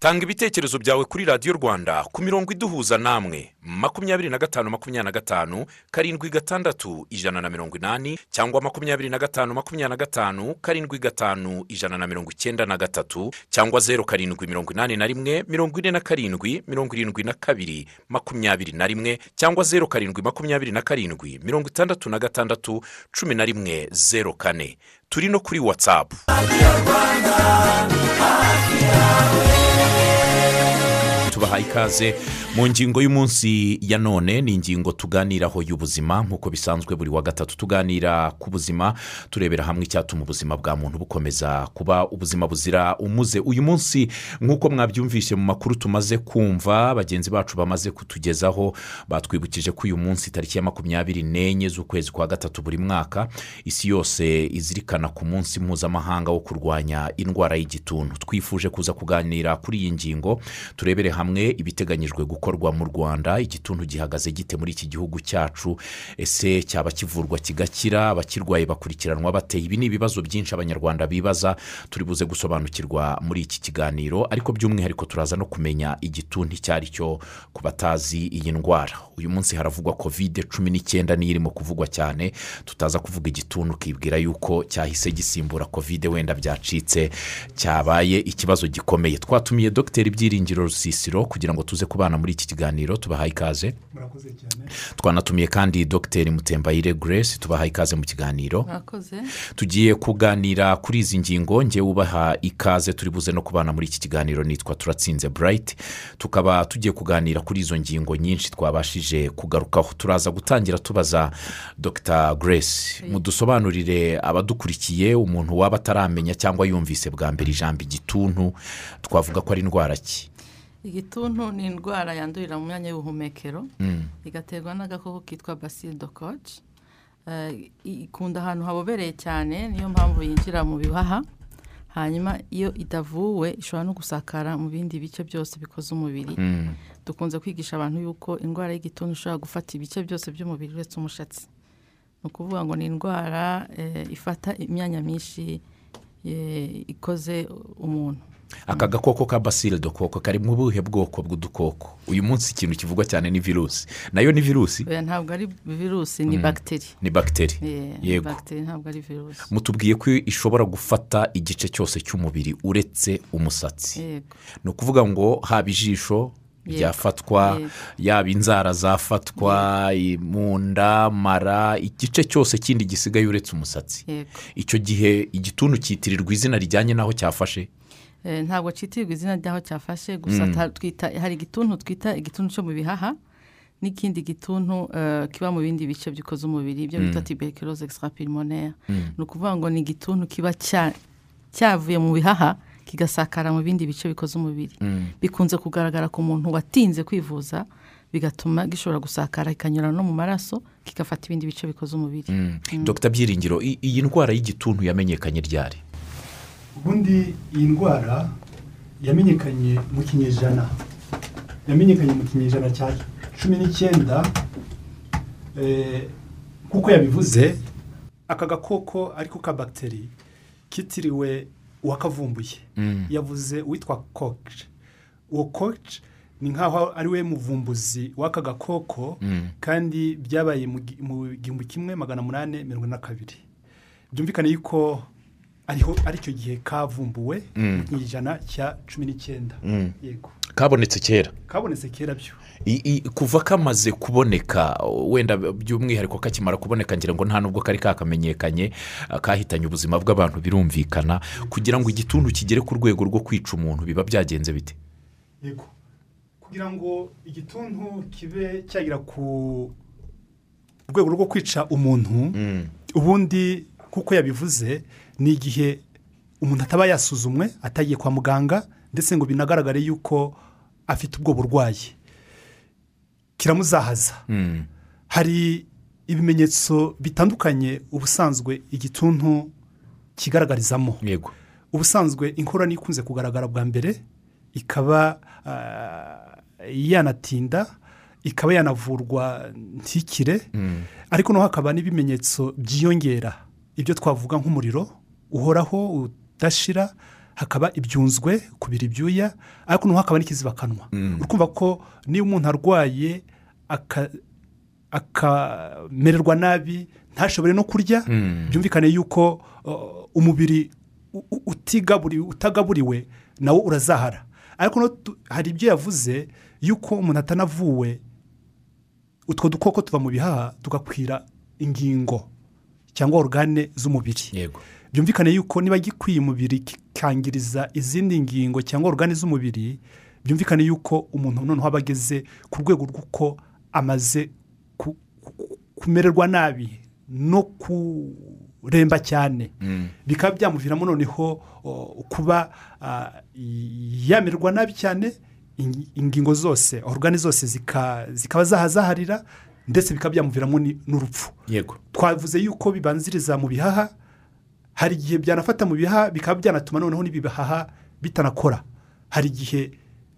tanga ibitekerezo byawe kuri radiyo rwanda ku mirongo iduhuza namwe. Makumyabiri na gatanu makumyabiri na gatanu karindwi gatandatu ijana na mirongo inani cyangwa makumyabiri na gatanu makumyabiri na gatanu karindwi gatanu ijana na mirongo icyenda na gatatu cyangwa zeru karindwi mirongo inani na rimwe mirongo ine na karindwi mirongo irindwi na kabiri makumyabiri na rimwe cyangwa zeru karindwi makumyabiri na karindwi mirongo itandatu na gatandatu cumi na rimwe zeru kane. Turi no kuri watsapu tubahaye ikaze. Mu ngingo y'umunsi ya none ni ingingo tuganiraho y'ubuzima. Nk'uko bisanzwe buri wa gatatu tuganira ku buzima turebera hamwe icyatuma ubuzima bwa muntu bukomeza kuba ubuzima buzira umuze. Uyu munsi nk'uko mwabyumvise mu makuru tumaze kumva bagenzi bacu bamaze kutugezaho batwibukije ko uyu munsi tariki ya makumyabiri n'enye z'ukwezi kwa gatatu buri mwaka isi yose izirikana ku munsi mpuzamahanga wo kurwanya indwara y'igituntu. Twifuje kuza kuganira kuri iyi ngingo turebere hamwe ibiteganyijwe gukorwa mu rwanda igituntu gihagaze gite muri iki gihugu cyacu? Ese cyaba kivurwa kigakira? Abakirwaye bakurikiranwa bateye ibi? Ni ibibazo byinshi abanyarwanda bibaza. Turi buze gusobanukirwa muri iki kiganiro ariko by'umwihariko turaza no kumenya igituntu icyo ari cyo ku batazi iyi ndwara. Uyu munsi haravugwa kovide cumi n'icyenda niyo irimo kuvugwa cyane. Tutaza kuvuga igituntu ukibwira yuko cyahise gisimbura kovide wenda byacitse cyabaye ikibazo gikomeye. Twatumiye dogiteri byiringiro rusisiro kugira ngo tuze kubana muri iki kiganiro tubahaye ikaze. Twanatumiye kandi dogiteri mutembayire grace tubahaye ikaze mu kiganiro. Tugiye kuganira kuri izi ngingo ngewe ubaha ikaze turi buze no kubana muri iki kiganiro nitwa turatsinze burayiti tukaba tugiye kuganira kuri izo ngingo nyinshi twabashije kugarukaho turaza gutangira tubaza dr. Grace mudusobanurire abadukurikiye umuntu waba ataramenya cyangwa yumvise bwa mbere ijambo igituntu twavuga ko ari indwara ki? Igituntu ni indwara yandurira mu myanya y'ubuhumekero igaterwa n'agakoko kitwa basile dokoci ikunda ahantu habobereye cyane niyo mpamvu yinjira mu bihaha hanyuma iyo idavuwe ishobora no gusakara mu bindi bice byose bikoze umubiri. Dukunze kwigisha abantu yuko indwara y'igituntu ishobora gufata ibice byose by'umubiri uretse umushatsi. Ni ukuvuga ngo ni indwara ifata imyanya myinshi ikoze umuntu. Aka gakoko ka basile dukoko kari mu buhe bwoko bw'udukoko? Uyu munsi ikintu kivugwa cyane ni virusi. Nayo ni virusi? Ntabwo ari virusi ni bagiteri ni bagiteri yego. bagiteri ntabwo ari virusi. Mutubwiye ko ishobora gufata igice cyose cy'umubiri uretse umusatsi. Ni ukuvuga ngo haba ijisho ryafatwa yaba inzara zafatwa mu nda mara igice cyose kindi gisigaye uretse umusatsi. Icyo gihe igituntu cyitirirwa izina rijyanye n'aho cyafashe? Ntabwo cyitirirwa izina ry'aho cyafashe gusa hari igituntu twita igituntu cyo mu bihaha n'ikindi gituntu kiba mu bindi bice bikoze umubiri ibyo bita tuberculose extrapulmonaire. Ni ukuvuga ngo ni igituntu kiba cyavuye mu bihaha kigasakara mu bindi bice bikoze umubiri. Bikunze kugaragara ku muntu watinze kwivuza bigatuma gishobora gusakara kikanyura no mu maraso kigafata ibindi bice bikoze umubiri. Dr. Byiringiro iyi ndwara y'igituntu yamenyekanye ryari? Ubundi iyi ndwara yamenyekanye mu kinyejana. Yamenyekanye mu kinyejana cya cumi n'icyenda nk'uko yabivuze aka gakoko ariko ka bagiteri kitiriwe uwakavumbuye. Yavuze uwitwa koci uwo koci ni nk'aho ari we muvumbuzi w'aka gakoko kandi byabaye mu gihumbi kimwe magana munani mirongo ine na kabiri. Byumvikane yuko ariho ari cyo gihe kavumbuwe mu ijana cya cumi n'icyenda. Yego. Kabonetse kera. Kabonetse kera byo. Kuva kamaze kuboneka wenda by'umwihariko kakimara kuboneka ngira ngo nta nubwo kari kakamenyekanye kahitanye ubuzima bw'abantu birumvikana kugira ngo igituntu kigere ku rwego rwo kwica umuntu biba byagenze bite? Yego. Kugira ngo igituntu kibe cyagera ku rwego rwo kwica umuntu ubundi kuko yabivuze ni igihe umuntu ataba yasuzumwe atagiye kwa muganga ndetse ngo binagaragare yuko afite ubwo burwayi. Kiramuzahaza. Hari ibimenyetso bitandukanye ubusanzwe igituntu kigaragarizamo. Yego. Ubusanzwe inkorora ikunze kugaragara bwa mbere ikaba yanatinda ikaba yanavurwa ntikire. Ariko noneho hakaba n'ibimenyetso byiyongera. Ibyo twavuga nk'umuriro uhoraho udashira hakaba ibyunzwe kubira ibyuya ariko noneho hakaba n'ikizibakanwa uri kumva ko niba umuntu arwaye aka- akamererwa nabi ntashobore no kurya byumvikane yuko umubiri utagaburiwe nawo urazahara. Ariko hari ibyo yavuze yuko umuntu atanavuwe utwo dukoko tuva mu bihaha tugakwira ingingo cyangwa orugane z'umubiri. Yego. Byumvikane yuko niba gikwiye umubiri kikangiriza izindi ngingo cyangwa orugane z'umubiri byumvikane yuko umuntu noneho aba ageze ku rwego rw'uko amaze ku- ku- kumererwa nabi no kuremba cyane. Bikaba byamuviramo noneho kuba yamererwa nabi cyane in- ingingo zose orugane zose zika- zikaba zahazaharira ndetse bikaba byamuviramo n'urupfu. Yego. Twavuze yuko bibanziriza mu bihaha hari igihe byanafata mu bihaha bikaba byanatuma noneho n'ibihaha bitanakora. Hari igihe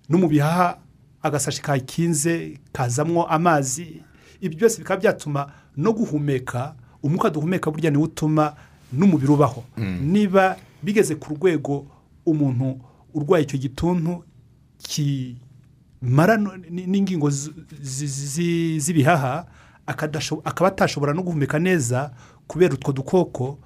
no mu bihaha agasashi kakinze kazamwo amazi ibi byose bikaba byatuma no guhumeka umwuka duhumeka burya niwo utuma n'umubiri ubaho. Niba bigeze ku rwego umuntu urwaye icyo gituntu kimara n'ingingo z'ibihaha akaba atashobora no guhumeka neza kubera utwo dukoko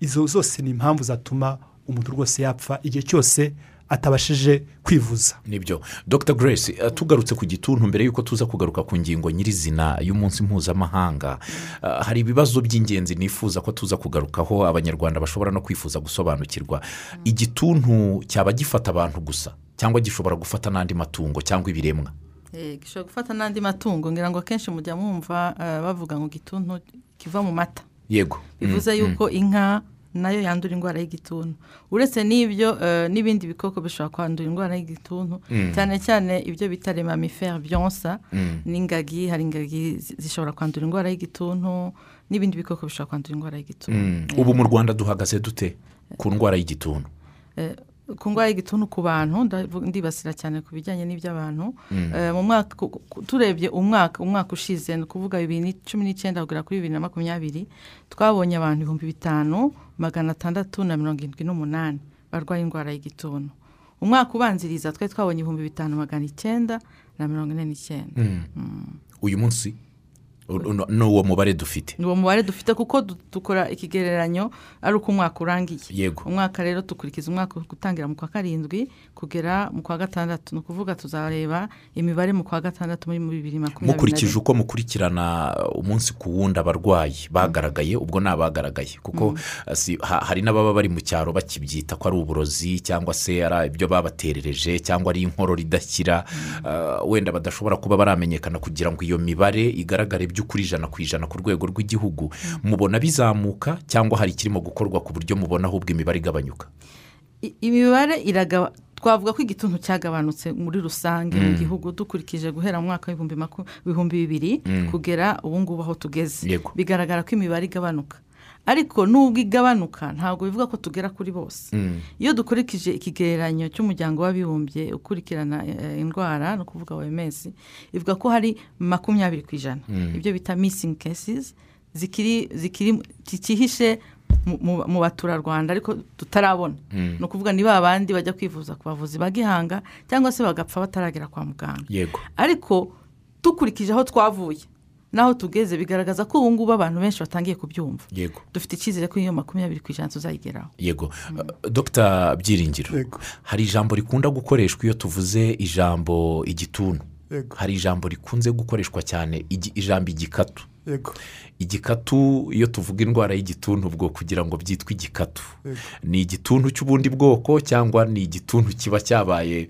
izo zose ni impamvu zatuma umuntu rwose yapfa igihe cyose atabashije kwivuza. Nibyo. Dr. Grace eh, tugarutse ku gituntu mbere y'uko tuza kugaruka ku ngingo nyirizina y'umunsi mpuzamahanga. Eh, hari ibibazo by'ingenzi nifuza ko tuza kugarukaho abanyarwanda bashobora no kwifuza gusobanukirwa. Igituntu cyaba gifata abantu gusa cyangwa gishobora gufata n'andi matungo cyangwa ibiremwa? Eh, gishobora gufata n'andi matungo ngira ngo akenshi mujya mwumva bavuga ngo igituntu kiva mu mata. Yego. Bivuze yuko inka na yo yandura indwara y'igituntu. Uretse n'ibyo eh, n'ibindi bikoko bishobora kwandura indwara y'igituntu cyane cyane ibyo bita remamifere byonsa n'ingagi hari ingagi zi- zishobora kwandura indwara y'igituntu n'ibindi bikoko bishobora kwandura indwara y'igituntu. Mm. ubu mu rwanda duhagaze dute ku ndwara y'igituntu? Eh, ku ndwara y'igituntu ku bantu ndibasira cyane ku bijyanye n'iby'abantu. Eh, mu mwaka turebye umwaka umwaka ushize ni ukuvuga bibiri ni- cumi n'icyenda kugera kuri bibiri na makumyabiri twabonye abantu ibihumbi bitanu magana atandatu na mirongo irindwi n'umunani barwaye indwara y'igituntu umwaka ubanziriza twari twabonye ibihumbi bitanu magana icyenda na mirongo ine n'icyenda. Uyu munsi? u- u- ni uwo mubare dufite. Ni uwo mubare dufite kuko du- dukora ikigereranyo ari uko umwaka urangiye. Yego. umwaka rero dukurikiza umwaka gutangira mu kwa karindwi kugera mu kwa gatandatu. Ni ukuvuga tuzareba imibare mu kwa gatandatu muri bibiri makumyabiri na mukurikije uko mukurikirana umunsi ku wundi abarwayi bagaragaye ubwo ni abagaragaye kuko ha- hari n'ababa bari mu cyaro bakibyita ko ari uburozi cyangwa se ari ibyo babaterereje cyangwa ari inkorora idakira. Uh, wenda badashobora kuba baramenyekana kugira ngo iyo mibare igaragare by'ukuri ijana ku ijana ku rwego rw'igihugu mubona bizamuka cyangwa hari ikirimo gukorwa ku buryo mubona ahubwo imibare igabanyuka? Imibare iragaba twavuga ko igituntu cyagabanutse muri rusange mu gihugu dukurikije guhera mu mwaka w'ibihumbi bibiri kugera ubu ngubu aho tugeze. Bigaragara ko imibare igabanuka. Ariko nubwo igabanuka ntabwo bivuga ko tugera kuri bose. Iyo dukurikije ikigereranyo cy'umuryango w'abibumbye ukurikirana eh, indwara ni ukuvuga oms ivuga ko hari makumyabiri ku ijana. Ibyo bita missing cases zikiri zikiri kikihishe mu- baturarwanda ariko tutarabona. Ni ukuvuga ni ba bandi bajya kwivuza ku bavuzi ba gihanga cyangwa se bagapfa bataragera kwa muganga. Yego. Ariko dukurikije aho twavuye n'aho tugeze bigaragaza ko ubu ngubu abantu benshi batangiye kubyumva. Yego. Dufite icyizere ko iyo makumyabiri ku ijana tuzayigeraho. Yego. Uh, dr byiringiro Yego. hari ijambo rikunda gukoreshwa iyo tuvuze ijambo igituntu Yego. hari ijambo rikunze gukoreshwa cyane ijambo igikatu? Igikatu iyo tuvuga indwara y'igituntu ubwo kugira ngo byitwe igikatu. Yego. ni igituntu cy'ubundi bwoko cyangwa ni igituntu kiba cyabaye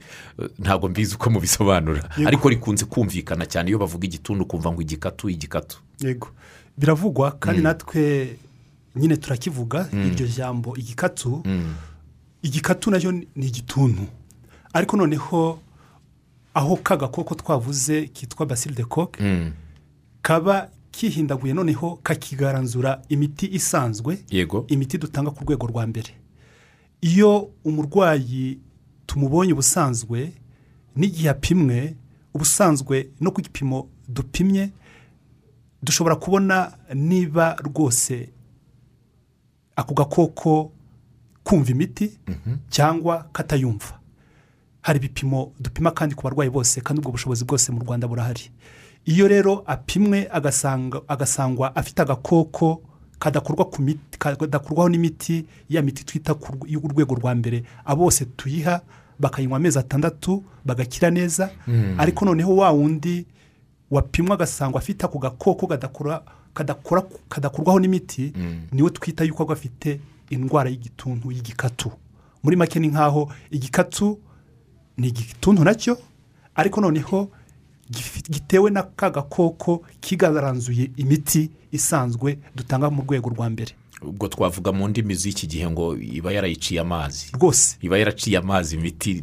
ntabwo mbizi uko mubisobanura. Yego. ariko rikunze kumvikana cyane iyo bavuga igituntu ukumva ngo igikatu igikatu. Yego. Biravugwa kandi natwe nyine turakivuga iryo jambo igikatu igikatu na cyo ni igituntu. Ariko noneho aho ka gakoko twavuze kitwa basile de coke kaba kihindaguye noneho kakigaranzura imiti isanzwe yego. imiti dutanga ku rwego rwa mbere. Iyo umurwayi tumubonye ubusanzwe n'igihe apimwe ubusanzwe no ku gipimo dupimye dushobora kubona niba rwose ako gakoko kumva imiti cyangwa katayumva. Hari ibipimo dupima kandi ku barwayi bose kandi ubwo bushobozi bwose mu rwanda burahari. Iyo rero apimwe agasangwa afite agakoko kadakorwa ku miti kadakorwaho n'imiti ya miti twita y'urwego rwa mbere bose tuyiha bakayinywa amezi atandatu bagakira neza. Ariko noneho wa wundi wapimwa agasangwa afite ako gakoko kadakorwaho n'imiti ni we twita yuko aba afite indwara y'igituntu y'igikatu. Muri make ni nk'aho igikatu ni igituntu na cyo ariko noneho gitewe na ka gakoko kigaranzuye imiti isanzwe dutanga mu rwego rwa mbere. Ubwo twavuga mu ndimi z'iki gihe ngo iba yarayiciye amazi. Rwose. Iba yaraciye amazi imiti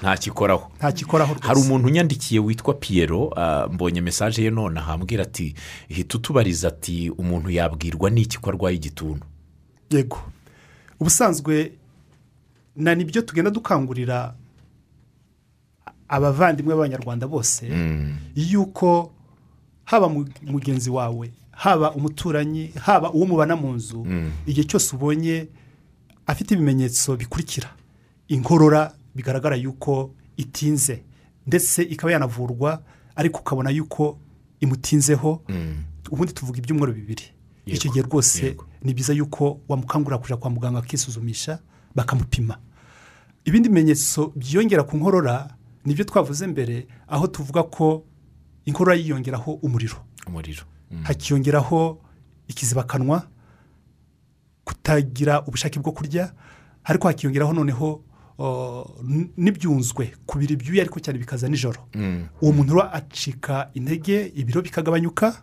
ntakikoraho ntakikoraho rwose. Hari umuntu unyandikiye witwa piyero ah, mbonye mesaje ye none ahambwira ati hita utubariza ati umuntu yabwirwa n'iki ko arwaye igituntu? Yego. Ubusanzwe na ni byo tugenda dukangurira abavandimwe b'abanyarwanda bose yuko haba mu- mugenzi wawe haba umuturanyi haba uwo mubana mu nzu igihe cyose ubonye afite ibimenyetso bikurikira inkorora bigaragara yuko itinze ndetse ikaba yanavurwa ariko ukabona yuko imutinzeho ubundi tuvuga ibyumweru bibiri. Icyo gihe rwose ni byiza yuko wamukangurira kujya kwa muganga akisuzumisha bakamupima. Ibindi bimenyetso byiyongera ku nkorora ni byo twavuze mbere aho tuvuga ko inkorora yiyongeraho umuriro. Umuriro. Mm. hakiyongeraho ikizibakanwa kutagira ubushake bwo kurya ariko hakiyongeraho noneho n'ibyunzwe kubira ibyuya ariko cyane bikaza nijoro. Uwo muntu rero acika intege ibiro bikagabanyuka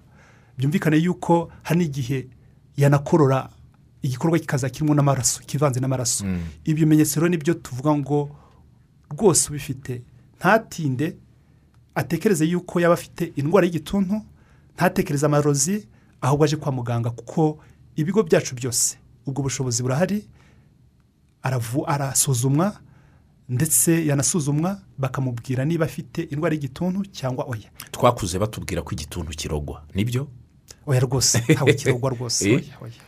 byumvikane yuko hari n'igihe yanakorora igikorwa kikaza kirimo n'amaraso kivanze n'amaraso. Ibyo bimenyetso rero ni byo tuvuga ngo rwose ubifite. Ntatinde atekereze yuko yaba afite indwara y'igituntu ntatekereze amarozi ahubwo aje kwa muganga kuko ibigo byacu byose ubwo bushobozi burahari arasuzumwa ndetse yanasuzumwa bakamubwira niba afite indwara y'igituntu cyangwa oya. Twakuze batubwira ko igituntu kirogwa ni byo? Oya rwose ntabwo kirogwa rwose. Eh?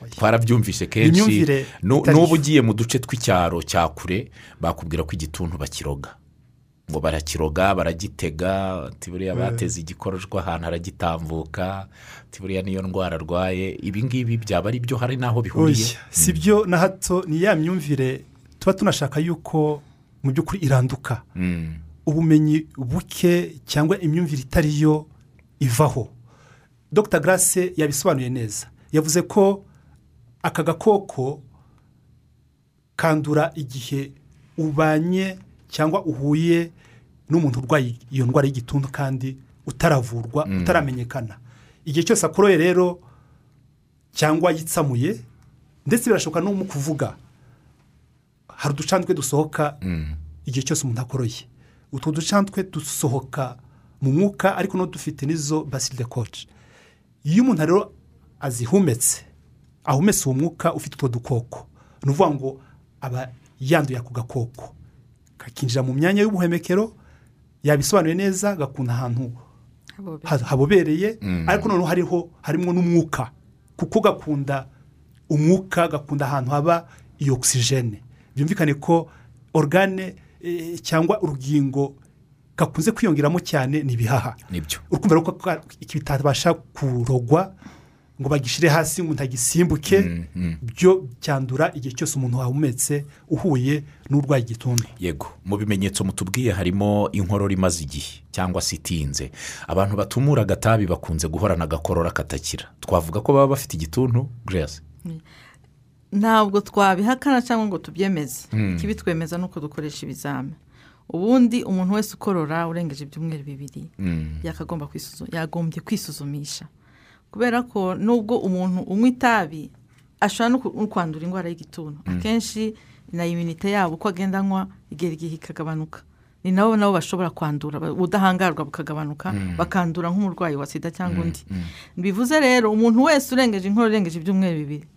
twarabyumvise kenshi. N'ubu ugiye mu duce tw'icyaro cya kure bakubwira ko igituntu bakiroga. Ngo barakiroga baragitega buriya bateze igikorojwa ahantu haragitambuka ati buriya niyo ndwara arwaye. Ibi ngibi byaba ari byo hari n'aho bihuriye? Si byo na hato ni ya myumvire tuba tunashaka yuko mu by'ukuri iranduka. Mm. ubumenyi buke cyangwa imyumvire itari yo ivaho. Dr. Grace yabisobanuye neza. Yavuze ko aka gakoko kandura igihe ubanye cyangwa uhuye n'umuntu urwaye iyo ndwara y'igituntu kandi utaravurwa utaramenyekana. Igihe cyose akoroye rero cyangwa yitsamuye ndetse birashoboka no mu kuvuga hari uducandwe dusohoka igihe cyose umuntu akoroye. Utwo ducandwe dusohoka mu mwuka ariko no dufite n'izo basile koci iyo umuntu rero azihumetse ahumetse uwo mwuka ufite utwo dukoko ni ukuvuga ngo aba yanduye ako gakoko. Kakinjira mu myanya y'ubuhumekero yabisobanuye neza gakunda ahantu ha- habobereye ariko noneho hariho harimo n'umwuka. Kuko gakunda umwuka gakunda ahantu haba iyo ogisijene byumvikane ko organe eh, cyangwa urugingo gakunze kwiyongeramo cyane ni ibihaha. Nibyo. Urukumva rero ko ka- iki bitabasha kurogwa ngo bagishyire hasi umuntu agisimbuke byo cyandura igihe cyose umuntu wahumetse uhuye n'urwaye igituntu. Yego mu bimenyetso mutubwiye harimo inkorora imaze igihe cyangwa se itinze. Abantu batumura agatabi bakunze guhorana agakorora katakira. Twavuga ko baba bafite igituntu grace? Ntabwo twabihakana cyangwa ngo tubyemeze. Ikibitwemeza ni uko dukoresha ibizami ubundi umuntu wese ukorora urengeje ibyumweru bibiri yagombye kwisuzumisha. Kubera ko nubwo umuntu unywa itabi ashobora no kwandura indwara y'igituntu akenshi na iminite yabo uko agenda anywa igera igihe ikagabanuka ni nabo nabo bashobora kwandura ubudahangarwa bukagabanuka bakandura nk'umurwayi wa sida cyangwa undi. bivuze rero umuntu wese urengeje inkorora irengeje ibyumweru bibiri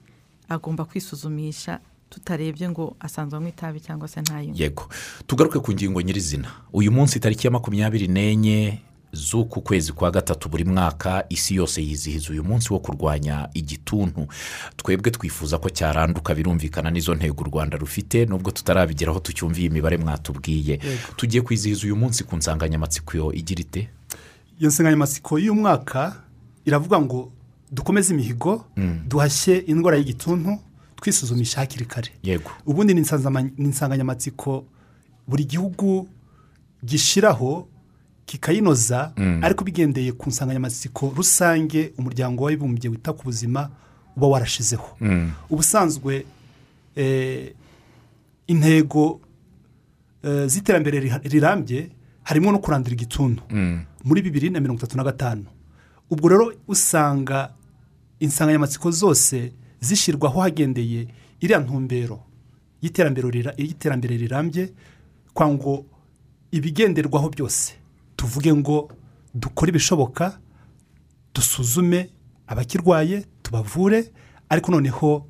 agomba kwisuzumisha tutarebye ngo asanzwe anywa itabi cyangwa se ntayinywe yego. Tugaruke ku ngingo nyirizina. Uyu munsi tariki ya makumyabiri n'enye z'uku kwezi kwa gatatu buri mwaka isi yose yizihiza uyu munsi wo kurwanya igituntu. Twebwe twifuza ko cyaranduka birumvikana n'izo ntego u rwanda rufite nubwo tutarabigeraho tucyumviye imibare mwatubwiye. Tugiye kwizihiza uyu munsi ku nsanganyamatsiko igira ite? Iyo nsanganyamatsiko y'uyu mwaka iravuga ngo dukomeze imihigo duhashye indwara y'igituntu twisuzumisha hakiri kare. Yego. Ubundi ni insanganyamatsiko buri gihugu gishyiraho kikayinoza ariko bigendeye ku nsanganyamatsiko rusange umuryango w'abibumbye wita ku buzima uba warashizeho. Ubusanzwe eh, intego eh, z'iterambere rirambye harimo no kurandura igituntu. Muri bibiri na mirongo itatu na gatanu. Ubwo rero usanga insanganyamatsiko zose zishyirwaho hagendeye iriya ntumbero y'iterambere rirambye kwa ngo ibigenderwaho byose. Tuvuge ngo dukore ibishoboka dusuzume abakirwaye tubavure ariko noneho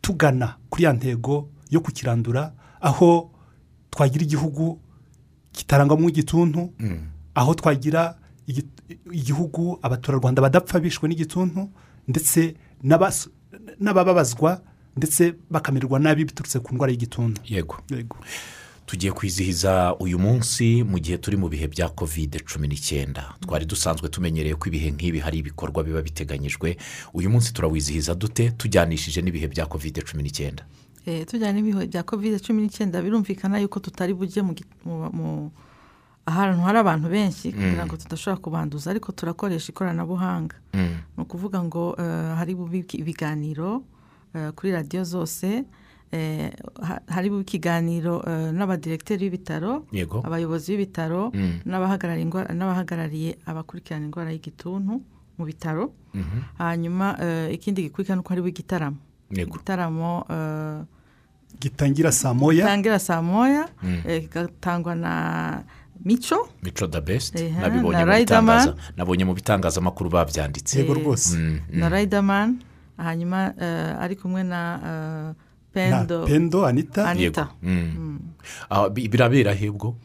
tugana kuri ya ntego yo kukirandura aho twagira igihugu kitarangwamo igituntu aho twagira igi- igihugu abaturarwanda badapfa bishwe n'igituntu ndetse n'abababazwa ndetse bakamererwa nabi biturutse ku ndwara y'igituntu. Yego. Yego. Tugiye kwizihiza uyu munsi mu gihe turi mu bihe bya kovide cumi n'icyenda. Twari dusanzwe tumenyereye ko ibihe nk'ibi hari ibikorwa biba biteganyijwe. Uyu munsi turawizihiza dute? Tujyanishije n'ibihe bya kovide cumi n'icyenda. Eh, tujyanye n'ibihe bya kovide cumi n'icyenda birumvikana yuko tutari bujye ahantu hari abantu benshi kugira ngo tudashobora kubanduza ariko turakoresha ikoranabuhanga. Ni ukuvuga ngo eh, hari ibiganiro eh, kuri radiyo zose hari bube ikiganiro eh, n'abadiregiteri b'ibitaro abayobozi b'ibitaro n'abahagarariye indwara- n'abahagarariye abakurikirana indwara y'igituntu mu bitaro. Hanyuma eh, ikindi gikurikira ni uko hariho igitaramo. Igitaramo eh, gitangira saa moya? gitangira saa moya eh, kigatangwa na mico mico da besite nabonye mu bitangazamakuru babyanditse. Yego eh, rwose. na riderman. Hanyuma eh, ari kumwe na eh, na pendo pendo anita Anita. birabera hebwo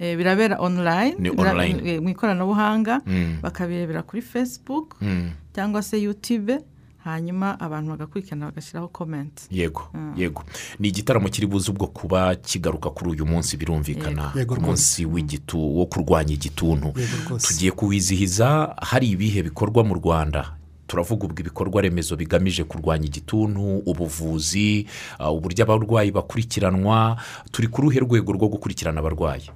Eh, birabera online Ni bira- online. eh, mu ikoranabuhanga bakabirebera kuri facebook Mm. cyangwa se youtube hanyuma abantu bagakurikirana bagashyiraho komenti yego yego ni igitaramo kiri buze ubwo kuba kigaruka kuri uyu munsi birumvikana ku munsi w'igitu wo kurwanya igituntu tugiye kuwizihiza hari ibihe bikorwa mu rwanda turavuga ubwo ibikorwa remezo bigamije kurwanya igituntu ubuvuzi ah, uburyo abarwayi bakurikiranwa turi ku ruhe rwego rwo gukurikirana abarwayi?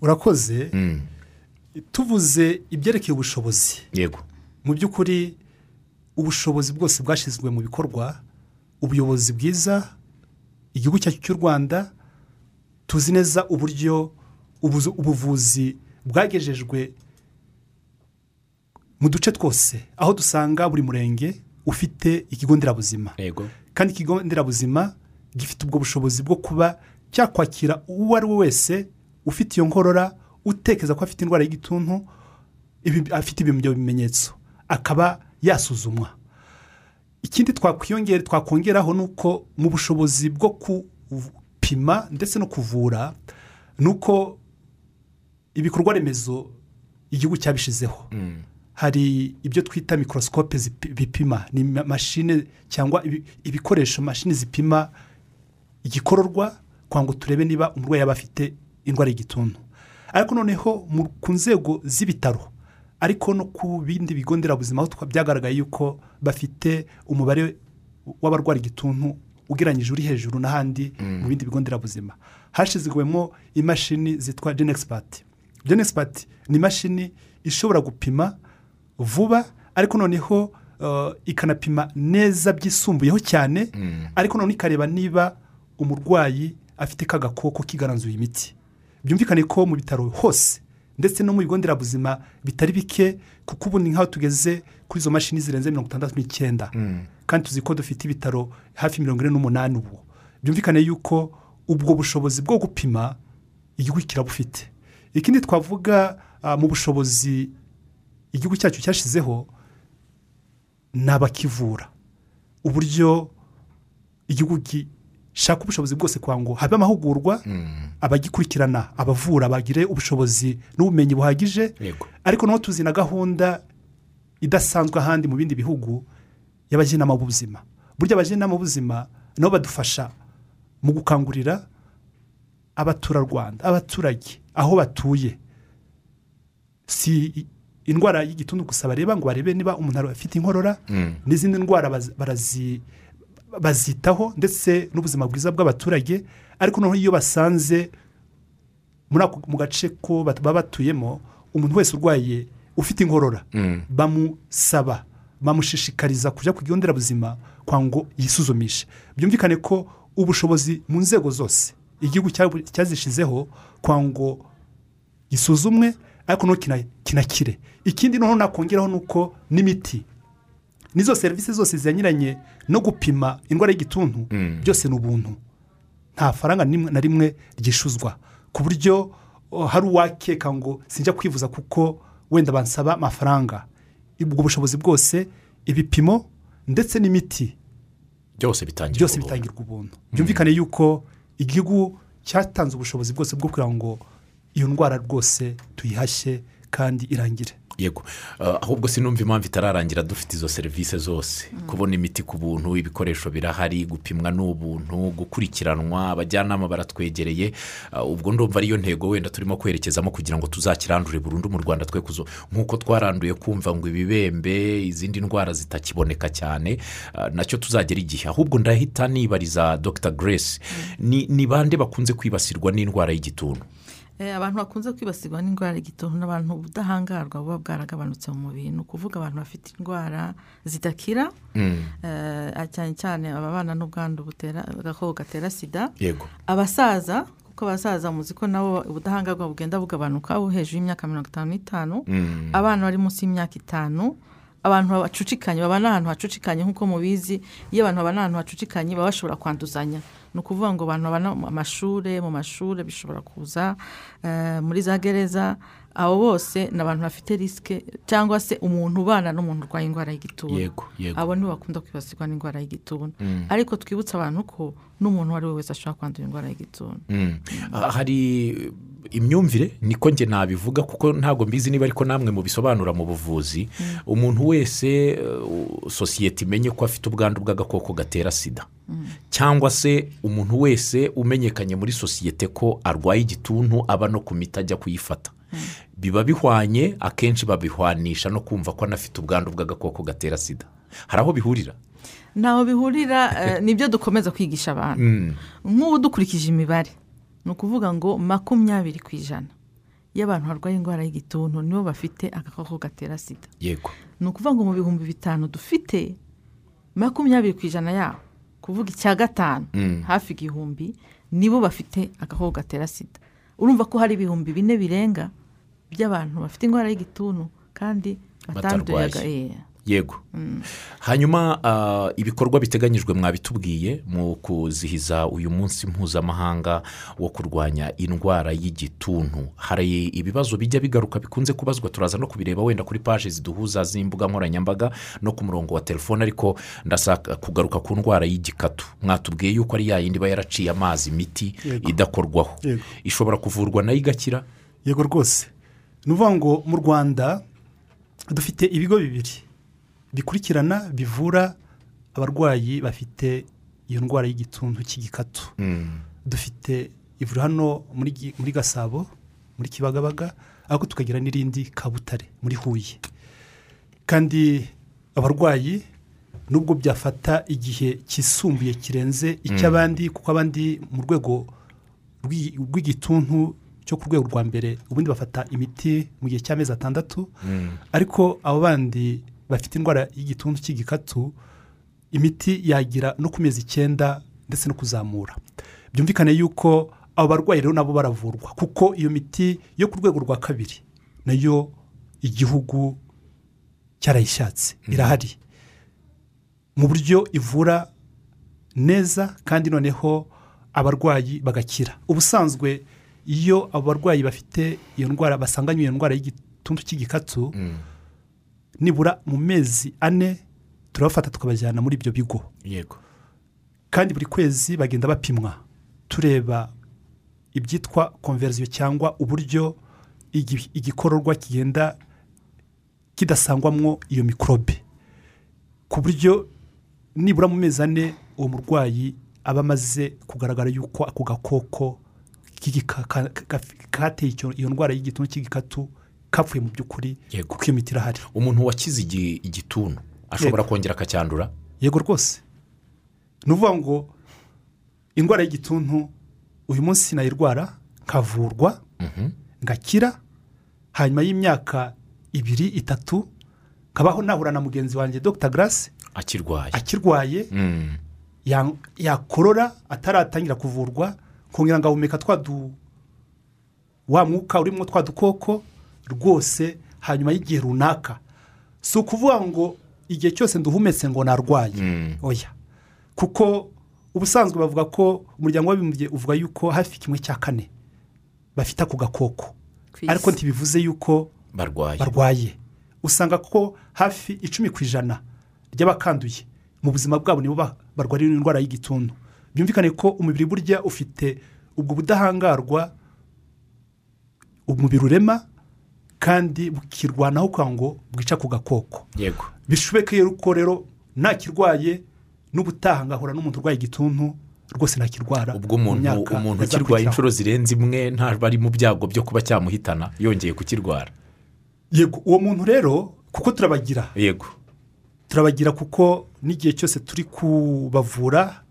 Urakoze. Mm. tuvuze ibyerekeye ubushobozi. Yego. Mu by'ukuri ubushobozi bwose bwashyizwe mu bikorwa ubuyobozi bwiza igihugu cyacu cy'u rwanda tuzi neza uburyo ubuvuzi bwagejejwe mu duce twose aho dusanga buri murenge ufite ikigo nderabuzima. Kandi ikigo nderabuzima gifite ubwo bushobozi bwo kuba cyakwakira uwo ari we wese ufite iyo nkorora utekereza ko afite indwara y'igituntu afite ibyo bimenyetso akaba yasuzumwa. Ikindi twakwiyongera twakongeraho ni uko mu bushobozi bwo gupima ndetse no kuvura ni uko ibikorwa remezo igihugu cyabishyizeho hari ibyo twita mikorosikope bipima. Ni ma- mashine cyangwa ibi- ibikoresho mashini zipima igikororwa kugira ngo turebe niba umurwayi yaba afite indwara y'igituntu. Ariko noneho ku nzego z'ibitaro ariko no ku bindi bigo nderabuzima aho byagaragaye yuko bafite umubare w'abarwara igituntu ugereranyije uri hejuru n'ahandi mu bindi bigo nderabuzima. Hashyizwemo imashini zitwa genegisipati genegisipati ni imashini ishobora gupima vuba ariko noneho uh, ikanapima neza byisumbuyeho cyane ariko noneho ikareba niba umurwayi afite ka gakoko kigaranzuye imiti. Byumvikane ko mu bitaro hose ndetse no mu bigo nderabuzima bitari bike kuko ubu ni nk'aho tugeze kuri izo mashini zirenze mirongo itandatu n'icyenda. Kandi tuzi ko dufite ibitaro hafi mirongo ine n'umunani ubu. Byumvikane yuko ubwo bushobozi bwo gupima igihugu kirabufite ikindi twavuga ah, mu bushobozi igihugu cyacu cyashyizeho ni abakivura uburyo igihugu gi- shaka ubushobozi bwose kugira ngo habe amahugurwa abagikurikirana abavura bagire ubushobozi n'ubumenyi buhagije. Ariko naho tuzi na gahunda idasanzwe ahandi mu bindi bihugu y'abajyanama b'ubuzima burya abajyanama b'ubuzima nabo badufasha mu gukangurira abaturarwanda abaturage aho batuye. Si indwara y'igituntu gusa bareba ngo barebe niba umuntu afite inkorora n'izindi ndwara bazitaho ndetse n'ubuzima bwiza bw'abaturage ariko noneho iyo basanze mu gace ko baba batuyemo umuntu wese urwaye ufite inkorora bamusaba bamushishikariza kujya ku kigo nderabuzima kwa ngo yisuzumishe. Byumvikane ko ubushobozi mu nzego zose igihugu cya- cyazishyizeho kwa ngo gisuzumwe ariko noneho kina- kinakire. Ikindi noneho nakongeraho ni uko n'imiti. N'izo serivisi zose zijyanye no gupima indwara y'igituntu byose ni ubuntu. Nta faranga na rimwe ryishuzwa. Ku buryo hari uwakeka ngo sinjya kwivuza kuko wenda bansaba amafaranga. Ubwo bushobozi bwose ibipimo ndetse n'imiti byose bitangirwa byose ubuntu. bitangirwa ubuntu. Byumvikane yuko igihugu cyatanze ubushobozi bwose bwo kugira ngo iyo ndwara rwose tuyihashye kandi irangire. Yego. Uh, ahubwo sinumva impamvu itararangira dufite izo serivisi zose. Kubona imiti ku buntu ibikoresho birahari gupimwa ni ubuntu gukurikiranwa abajyanama baratwegereye. Uh, ubwo ndumva ariyo ntego wenda turimo kwerekezamo kugira ngo tuzakirandure burundu mu rwanda twe kuzo. Nk'uko twaranduye kumva ngo ibibembe izindi ndwara zitakiboneka cyane uh, na cyo tuzagera igihe. Ahubwo ndahita nibariza dr. Grace. Ni ni bande bakunze kwibasirwa n'indwara y'igituntu? Abantu bakunze kwibasirwa n'indwara y'igituntu ni abantu ubudahangarwa buba bwaragabanutse mu mubiri. Ni ukuvuga abantu bafite indwara zidakira eh, cyane cyane ababana n'ubwandu butera agakoko gatera sida. Yego. Abasaza kuko abasaza muzi ko nabo ubudahangarwa bugenda bugabanuka hejuru y'imyaka mirongo itanu n'itanu abana bari munsi y'imyaka itanu abantu bacucikanye babana ahantu hacucikanye nk'uko mubizi. Iyo abantu babana ahantu hacucikanye baba bashobora kwanduzanya. Ni ukuvuga ngo abantu babana mu mashuri mu mashuri bishobora kuza eh, muri za gereza abo bose ni abantu bafite risike cyangwa se umuntu ubana n'umuntu urwaye indwara y'igituntu Yego, yego. abo nibo bakunda kwibasirwa n'indwara y'igituntu ariko twibutse abantu ko n'umuntu uwo ari we wese ashobora kwandura indwara y'igituntu Mm. Ah, hari imyumvire? Niko njye nabivuga kuko ntabwo mbizi niba ariko namwe mubisobanura mu buvuzi. Umuntu wese uh, sosiyete imenye ko afite ubwandu bw'agakoko gatera sida. Cyangwa se umuntu wese umenyekanye muri sosiyete ko arwaye igituntu aba no ku miti ajya kuyifata. Biba bihwanye akenshi babihwanisha no kumva ko anafite ubwandu bw'agakoko gatera sida. Hari aho bihurira? Ntaho bihurira eh, ni byo dukomeza kwigisha abantu. Nk'ubu dukurikije imibare ni ukuvuga ngo makumyabiri ku ijana y'abantu barwaye indwara y'igituntu nibo bafite agakoko gatera sida. Yego. Ni ukuvuga ngo mu bihumbi bitanu dufite makumyabiri ku ijana yabo kuvuga icya gatanu hafi igihumbi nibo bafite agakoko gatera sida. Urumva ko hari ibihumbi bine birenga by'abantu bafite indwara y'igituntu kandi Batarwaye. eh, yego. Hanyuma ah, ibikorwa biteganyijwe mwabitubwiye mu kuzihiza uyu munsi mpuzamahanga wo kurwanya indwara y'igituntu. Hari ibibazo bijya bigaruka bikunze kubazwa turaza no kubireba wenda kuri paji ziduhuza z'imbuga nkoranyambaga no ku murongo wa telefone ariko ndashaka kugaruka ku ndwara y'igikatu. Mwatubwiye yuko ari ya yindi iba yaraciye amazi imiti idakorwaho. Ishobora kuvurwa na yo igakira? Yego rwose. Ni ukuvuga ngo mu rwanda dufite ibigo bibiri bikurikirana bivura abarwayi bafite iyo ndwara y'igituntu cy'igikatu. Dufite ivuriro hano muri gasabo muri kibagabaga ariko tukagira n'irindi kabutare muri huye. Kandi abarwayi nubwo byafata igihe kisumbuye kirenze icy'abandi kuko abandi mu rwego rw'i- rw'igituntu cyo ku rwego rwa mbere ubundi bafata imiti mu gihe cy'amezi atandatu. Ariko abo bandi bafite indwara y'igituntu cy'igikatu imiti yagira no ku mezi icyenda ndetse no kuzamura. Byumvikane yuko abo barwayi rero nabo baravurwa kuko iyo miti yo ku rwego rwa kabiri na yo igihugu cyarayishatse irahari. Mu buryo ivura neza kandi noneho abarwayi bagakira. Ubusanzwe iyo abo barwayi bafite iyo ndwara basanganywe iyo ndwara y'igituntu cy'igikatu nibura mu mezi ane turabafata tukabajyana muri ibyo bigo. Yego. Kandi buri kwezi bagenda bapimwa. Tureba ibyitwa konverisiyo cyangwa uburyo igi- igikororwa kigenda kidasangwamwo iyo mikorobe. Ku buryo nibura mu mezi ane uwo murwayi aba amaze kugaragara yuko ako gakoko kateye iyo ndwara y'igituntu cy'igikatu kapfuye mu by'ukuri kuko iyo miti irahari umuntu wakize igi- igituntu ashobora kongera akacyandura yego rwose. Ni ukuvuga ngo indwara y'igituntu uyu munsi nayirwara nkavurwa ngakira hanyuma y'imyaka ibiri itatu nkabaho nahura na mugenzi wanjye dr. Grace akirwaye. akirwaye Mm. ya- yakorora ataratangira kuvurwa kongera ngahumeka twa du wa mwuka urimo twa dukoko rwose hanyuma y'igihe runaka. Si ukuvuga ngo igihe cyose nduhumetse ngo narwaye. Mm. oya. Kuko ubusanzwe bavuga ko umuryango w'abibumbye uvuga yuko hafi kimwe cya kane bafite ako gakoko. Ariko ntibivuze yuko barwaye. usanga ko hafi icumi ku ijana ry'abakanduye mu buzima bwabo nibo ba- barwara indwara y'igituntu. Byumvikane ko umubiri burya ufite ubwo budahangarwa umubiri urema kandi bukirwanaho kugira ngo bwice ako gakoko. Yego. Bishobeke rero ntakirwaye n'ubutaha ngahura n'umuntu urwaye igituntu rwose ntakirwara ubwo mu umuntu umuntu ukirwaye inshuro zirenze imwe ntaba ari mu byago byo kuba cyamuhitana yongeye kukirwara. Yego uwo muntu rero kuko turabagira. Yego. Turabagira kuko n'igihe cyose turi kubavura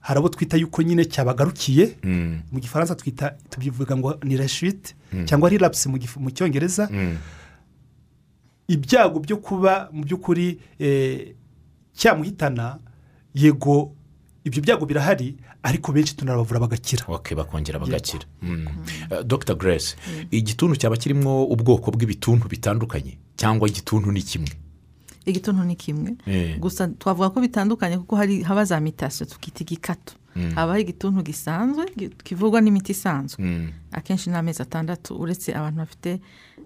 hari abo twita yuko nyine cyabagarukiye? Mm. mu gifaransa twita tubivuga ngo ni reshite cyangwa rirapsi mu cyongereza. Mm. ibyago byo kuba mu by'ukuri eh, cyamuhitana yego ibyo byago birahari ariko benshi tunabavura bagakira. Bakongera bagakira. Eh, dr grace igituntu cyaba kirimo ubwoko bw'ibituntu bitandukanye cyangwa igituntu ni kimwe? Igituntu ni kimwe Eh. gusa twavuga ko bitandukanye kuko hari haba za mitasiyo tukita igikatu habaho igituntu gisanzwe gi- kivurwa n'imiti isanzwe Mm. akenshi ni amezi atandatu uretse abantu bafite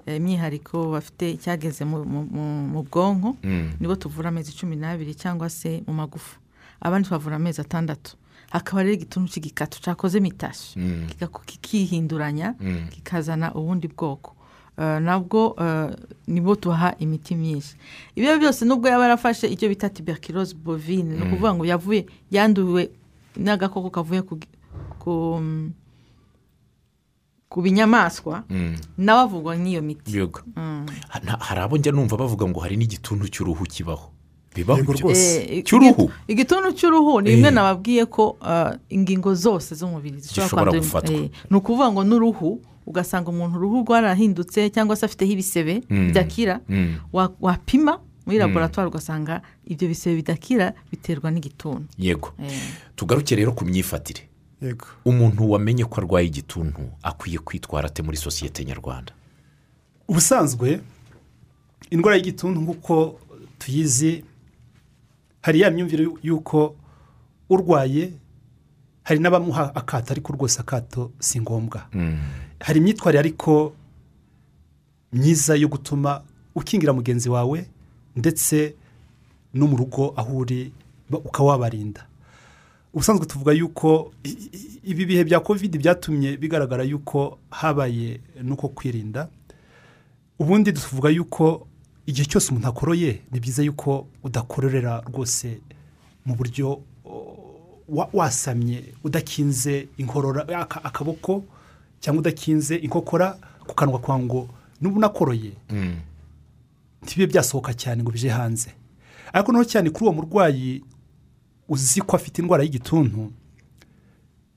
eh, imyihariko bafite icyageze mu- bwonko Mm. nibo tuvura amezi cumi n'abiri cyangwa se mu magufa abandi twavura amezi atandatu hakaba rero igituntu cy'igikatu cyakoze mitasiyo Mm. kikihinduranya Mm. kikazana ubundi bwoko nabwo eh, nibo tubaha imiti myinshi ibyo byose nubwo yaba yarafashe icyo bita tuberculose bovine ni ukuvuga ngo yavuye yanduwe n'agakoko kavuye ku, binyamaswa Mm. nawe avugwa n'iyo miti nta- hari abo njya numva bavuga ngo hari n'igituntu cy'uruhu kibaho bibaho rwose. Eh, Cy'uruhu? igit- igituntu cy'uruhu ni Eh. bimwe nababwiye ko eh, ingingo zose z'umubiri Zishobora gufatwa. eh, ni ukuvuga ngo n'uruhu ugasanga umuntu uruhu rwarahindutse cyangwa se afiteho ibisebe Mm. bidakira Mm. wa- wapima muri laboratwari ugasanga ibyo bisebe bidakira biterwa n'igituntu yego. Eh, tugaruke rero ku myifatire. Yego. Umuntu wamenye ko arwaye igituntu akwiye kwitwara ate muri sosiyete nyarwanda? Ubusanzwe indwara y'igituntu nk'uko tuyizi hari ya myumvire y'uko urwaye hari n'abamuha akato ariko rwose akato si ngombwa. Mm. Hari imyitwarire ariko myiza yo gutuma ukingira mugenzi wawe ndetse no mu rugo aho uri ba- ukaba wabarinda ubusanzwe tuvuga yuko ibi bihe bya kovide byatumye bigaragara yuko habaye n'uko kwirinda. Ubundi tuvuga yuko igihe cyose umuntu akoroye ni byiza yuko udakororera rwose mu buryo wasamye udakinze inkorora aka- akaboko cyangwa udakinze inkokora ku kanwa kwa ngo nuba unakoroye Mm. ntibibe byasohoka cyane ngo bije hanze ariko noneho cyane kuri uwo murwayi uzi ko afite indwara y'igituntu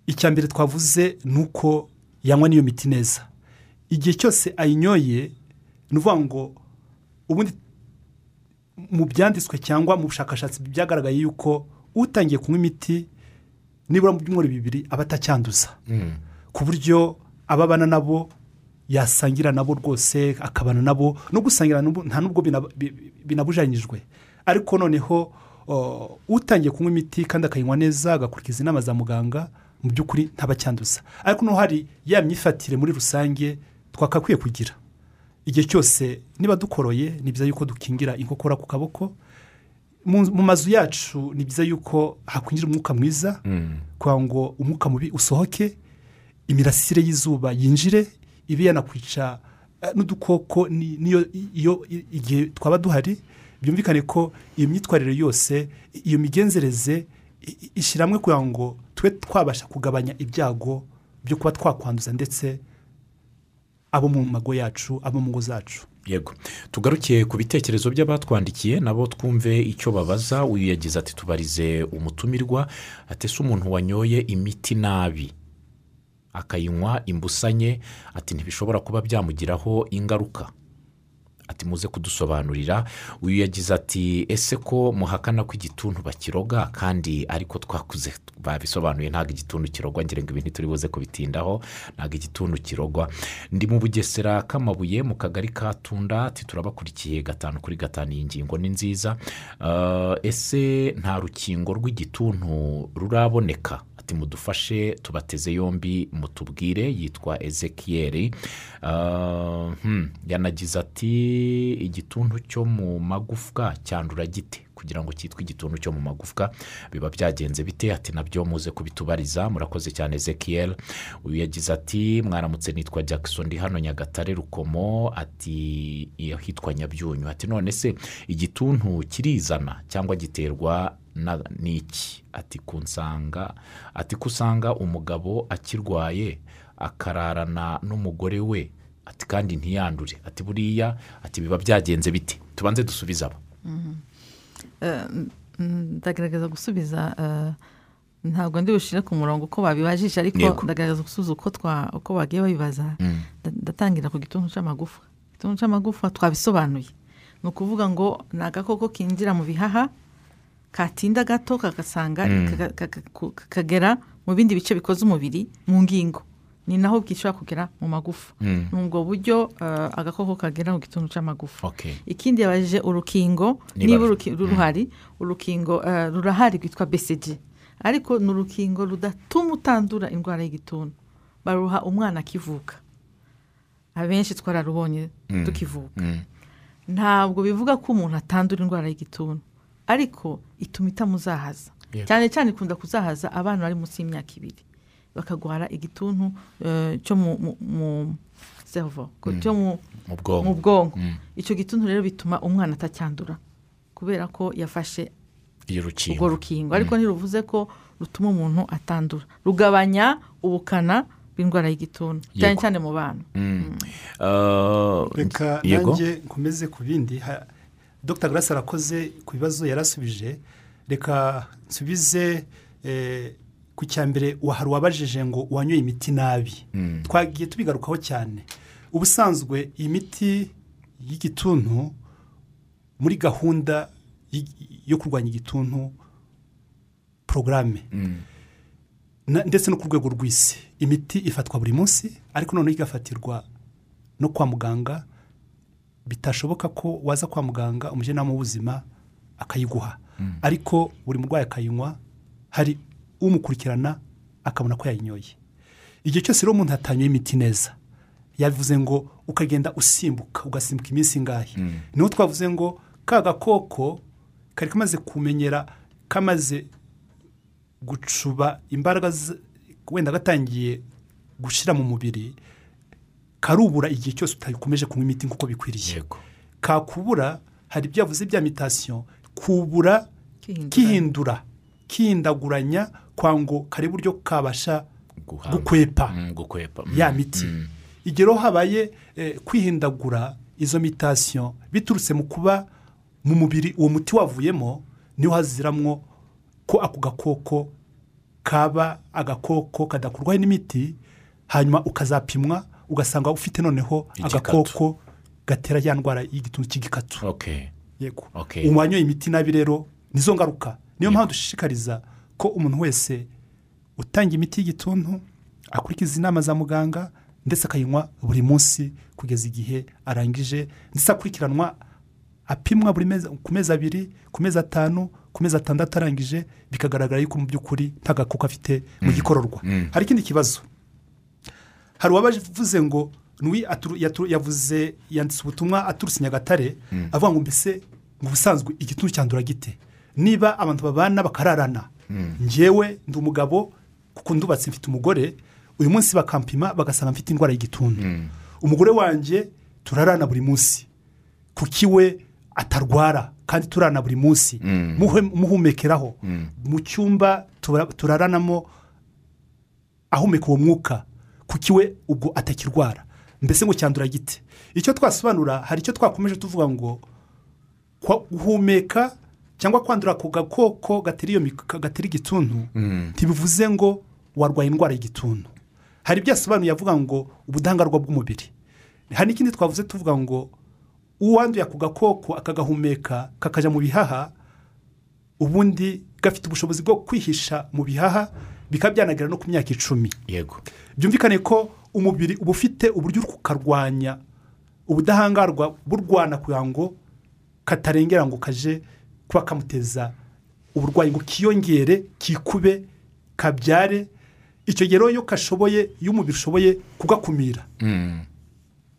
icya mbere twavuze ni uko yanywa n'iyo miti neza igihe cyose ayinyoye ni ukuvuga ngo ubundi mu byanditswe cyangwa mu bushakashatsi byagaragaye yuko utangiye kunywa imiti nibura mu byumweru bibiri aba atacyanduza Mm. ku buryo ababana nabo yasangira nabo rwose akabana nabo. No gusangira nta nubwo bina- bi- binabujanyijwe. Ariko noneho utangiye kunywa imiti kandi akayinywa neza agakurikiza inama za muganga mu by'ukuri ntabacyanduza. Ariko no hari ya myifatire muri rusange twakakwiye kugira. Igihe cyose niba dukoroye ni byiza yuko dukingira inkokora ku kaboko. Mu mu mazu yacu ni byiza yuko hakwinjira umwuka mwiza kugira ngo umwuka mubi usohoke imirasire y'izuba yinjire ibe yanakwica eh, n'udukoko ni- niyo iyo igihe twaba duhari byumvikane ko iyo myitwarire yose iyo migenzereze i- i- ishyira hamwe kugira ngo tube twabasha kugabanya ibyago byo kuba twakwanduza ndetse abo mu mago yacu abo mu ngo zacu. Yego. Tugarukiye ku bitekerezo by'abatwandikiye nabo twumve icyo babaza. Uyu yagize ati tubarize umutumirwa. Atese umuntu wanyoye imiti nabi? Akayinywa imbusanye ati ntibishobora kuba byamugiraho ingaruka. Ati muze kudusobanurira. Uyu yagize ati ese ko muhakana ko igituntu bakiroga? Kandi ariko twakuze babisobanuye ntabwo igituntu kirogwa ngira ngo ibintu turi buze kubitindaho ntabwo igituntu kirogwa. Ndi mu bugesera k'amabuye mu kagari ka tunda ati turabakurikiye gatanu kuri gatanu iyi ngingo ni nziza. Ah, ese nta rukingo rw'igituntu ruraboneka? Ati mudufashe tubateze yombi mutubwire yitwa ezekiyeri Ah, hmm, yanagize ati igituntu cyo mu magufwa cyandura gite? Kugira ngo cyitwe igituntu cyo mu magufwa biba byagenze bite? Ati na byo muze kubitubariza. Murakoze cyane ezekiyeri uyu yagize ati mwaramutse nitwa jackson ndi hano nyagatare rukomo. Ati hitwa nyabyunyu. Ati none se igituntu kirizana cyangwa giterwa na- n'iki ati kunsanga. Ati ko usanga umugabo akirwaye akararana n'umugore we. Ati kandi ntiyandure. Ati buriya ati biba byagenze bite? Tubanze dusubize abo ndagaragaza gusubiza eh, ntabwo ndi bushyire ku murongo uko babibajije ariko ndagaragaza gusubiza uko twa uko bagiye babibaza. Nda- ndatangira ku gituntu cy'amagufa igituntu cy'amagufa twabisobanuye. Ni ukuvuga ngo ni agakoko kinjira mu bihaha katinda gato kagasanga kaga- kaga- ku- kakagera mu bindi bice bikoze umubiri mu ngingo. Ni naho bwishobora kugera mu magufa. Ni ubwo buryo eh, agakoko kagera mu gituntu cy'amagufa ikindi yabajije urukingo Niba niba ru- uruki- ruruhari urukingo eh, rurahari rwitwa bcg ariko ni urukingo rudatuma utandura indwara y'igituntu. Baruha umwana akivuka. Abenshi twararubonye tukivuka. Ntabwo bivuga ko umuntu atandura indwara y'igituntu. Ariko ituma itamuzahaza. Cyane cyane ikunda kuzahaza abana bari munsi y'imyaka ibiri. Bakagwara igituntu eh, cyo mu bwonko. icyo gituntu rero bituma umwana atacyandura kubera ko yafashe urwo rukingo. Ariko ntiruvuze ko rutuma umuntu atandura. Rugabanya ubukana bw'indwara y'igituntu cyane cyane mu bana. Ah, reka yego. nanjye nkomeze ku bindi. Ha- dr. Grace arakoze ku bibazo yarasubije. Reka nsubize eh, ku cya mbere hari uwabajije ngo wanyoye imiti nabi. Twagiye tubigarukaho cyane. Ubusanzwe iyi miti y'igituntu muri gahunda yo kurwanya igituntu porogaramu na- ndetse no ku rwego rw'isi. Imiti ifatwa buri munsi ariko noneho igafatirwa no kwa muganga bitashoboka ko waza kwa muganga umujyanama w'ubuzima akayiguha. Ariko buri murwayi akayinywa hari umukurikirana akabona ko yayinyoye. Igihe cyose rero umuntu atanyoye imiti neza yavuze ngo ukagenda usimbuka ugasimbuka iminsi ingahe? Niho twavuze ngo ka gakoko kari kamaze kumenyera kamaze gucuba imbaraga wenda gatangiye gushyira mu mubiri karubura igihe cyose utakomeje kunywa imiti nk'uko bikwiriye. Kakubura hari ibyo yavuze bya mitasiyo kubura kihindura kihindaguranya kwa ngo kare buryo kabasha gukwepa. Mm, gukwepa. Mm, ya miti. mm. igihe rero habaye eh, kwihindagura izo mitasiyo biturutse mu kuba mu mubiri uwo muti wavuyemo ni ho haziramwo ko ako gakoko kaba agakoko kadakurwaho n'imiti hanyuma ukazapimwa ugasanga ufite noneho agakoko gatera ya ndwara y'igituntu cy'igikatu. Yego. Okay. uwanyoye imiti nabi rero nizo ngaruka. Niyo mpamvu dushishikariza ko umuntu wese utanga imiti y'igituntu akurikiza inama za muganga ndetse akayinywa buri munsi kugeza igihe arangije. Ndetse akurikiranwa apimwa buri mezi ku mezi abiri ku mezi atanu ku mezi atandatu arangije bikagaragara yuko mu by'ukuri nta gakoko afite mu gikororwa. Hari ikindi kibazo? Hari uwabavuze ngo yaturu- yavuze yanditse ubutumwa aturutse nyagatare avuga ngo mbese mu busanzwe igituntu cyandura gite? Niba abantu babana bakararana ngewe ndi umugabo kuko ndubatse mfite umugore uyu munsi bakampima bagasanga mfite indwara y'igituntu. Umugore wanjye turarana buri munsi. Kuki we atarwara kandi turana buri munsi? Muhumekeraho. Mu cyumba tura- turaranamo ahumeka uwo mwuka. Kuki we ubwo atakirwara? Mbese ngo cyandura gite? Icyo twasobanura hari icyo twakomeje tuvuga ngo guhumeka cyangwa kwandura ako gakoko gatera igituntu ntibivuze ngo warwaye indwara y'igituntu. Hari ibyo yasobanuye avuga ngo ubudahangarwa bw'umubiri. Hari n'ikindi twavuze tuvuga ngo uwanduye ako gakoko akagahumeka kakajya mu bihaha ubundi gafite ubushobozi bwo kwihisha mu bihaha bikaba byanagera no ku myaka icumi. Yego. Byumvikane ko umubiri uba ufite uburyo uri kukarwanya ubudahangarwa burwana kugira ngo katarengera ngo kaje kuba kamuteza uburwayi ngo kiyongere kikube kabyare. Icyo gihe rero iyo kashoboye iyo umubiri ushoboye kugakumira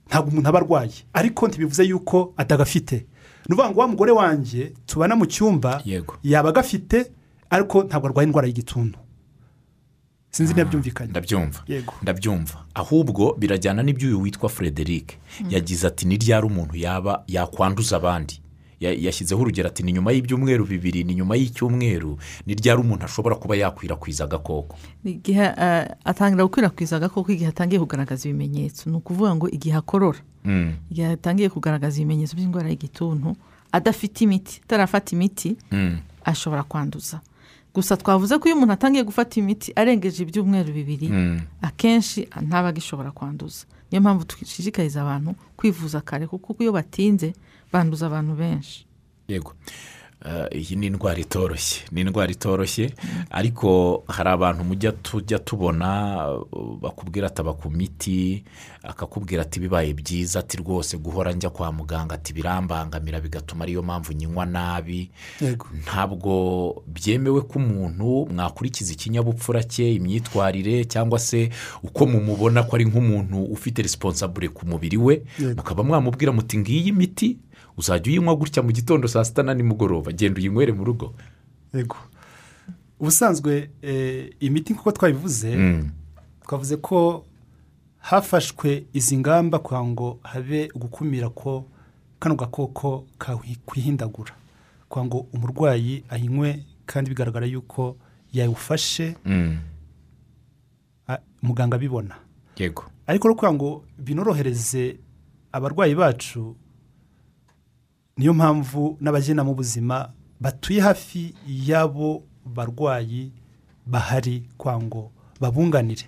ntabwo umuntu aba arwaye. Ariko ntibivuze yuko atagafite. Ni ukuvuga ngo wa mugore wanjye tubana mu cyumba yaba agafite ariko ntabwo arwaye indwara y'igituntu. Sinzi niba byumvikanye ndabyumva. Yego. ndabyumva. Ahubwo birajyana n'iby'uyu witwa frederic yagize ati ni ryari umuntu yaba yakwanduza abandi? Ya- yashyizeho urugero ati ni nyuma y'ibyumweru bibiri ni nyuma y'icyumweru ni ryari umuntu ashobora kuba yakwirakwiza agakoko? Igihe eh, atangira gukwirakwiza agakoko igihe atangiye kugaragaza ibimenyetso. Ni ukuvuga ngo igihe akorora. Mm, igihe atangiye kugaragaza ibimenyetso by'indwara y'igituntu adafite imiti atarafata imiti mm, ashobora kwanduza. Gusa twavuze ko iyo umuntu atangiye gufata imiti arengeje ibyumweru bibiri mm. akenshi ntaba agishobora kwanduza. Niyo mpamvu dushishikariza abantu kwivuza kare kuko iyo batinze banduza abantu benshi. Yego. Iyi ni indwara itoroshye. Ni indwara itoroshye ariko hari abantu mujya tujya tubona bakubwira ataba ku miti akakubwira ati bibaye byiza ati rwose guhora njya kwa muganga ati birambangamira bigatuma ariyo mpamvu nyinywa nabi. Ntabwo byemewe ko umuntu mwakurikiza ikinyabupfura cye imyitwarire cyangwa se uko mumubona ko ari nk'umuntu ufite resiponsabure ku mubiri we. Mukaba mwamubwira muti ngiyi miti uzajya uyinywa gutya mu gitondo saa sita na nimugoroba? Genda uyinywere mu rugo. Yego. Ubusanzwe eh, imiti nk'uko twabivuze Mm, twavuze ko hafashwe izi ngamba kugira ngo habe gukumira ko kano gakoko kakwihindagura kugira ngo umurwayi ayinywe kandi bigaragara yuko yawufashe mm, muganga abibona. Yego. Ariko kugira ngo binorohereze abarwayi bacu niyo mpamvu n'abajyanama b'ubuzima batuye hafi y'abo barwayi bahari kugira ngo babunganire.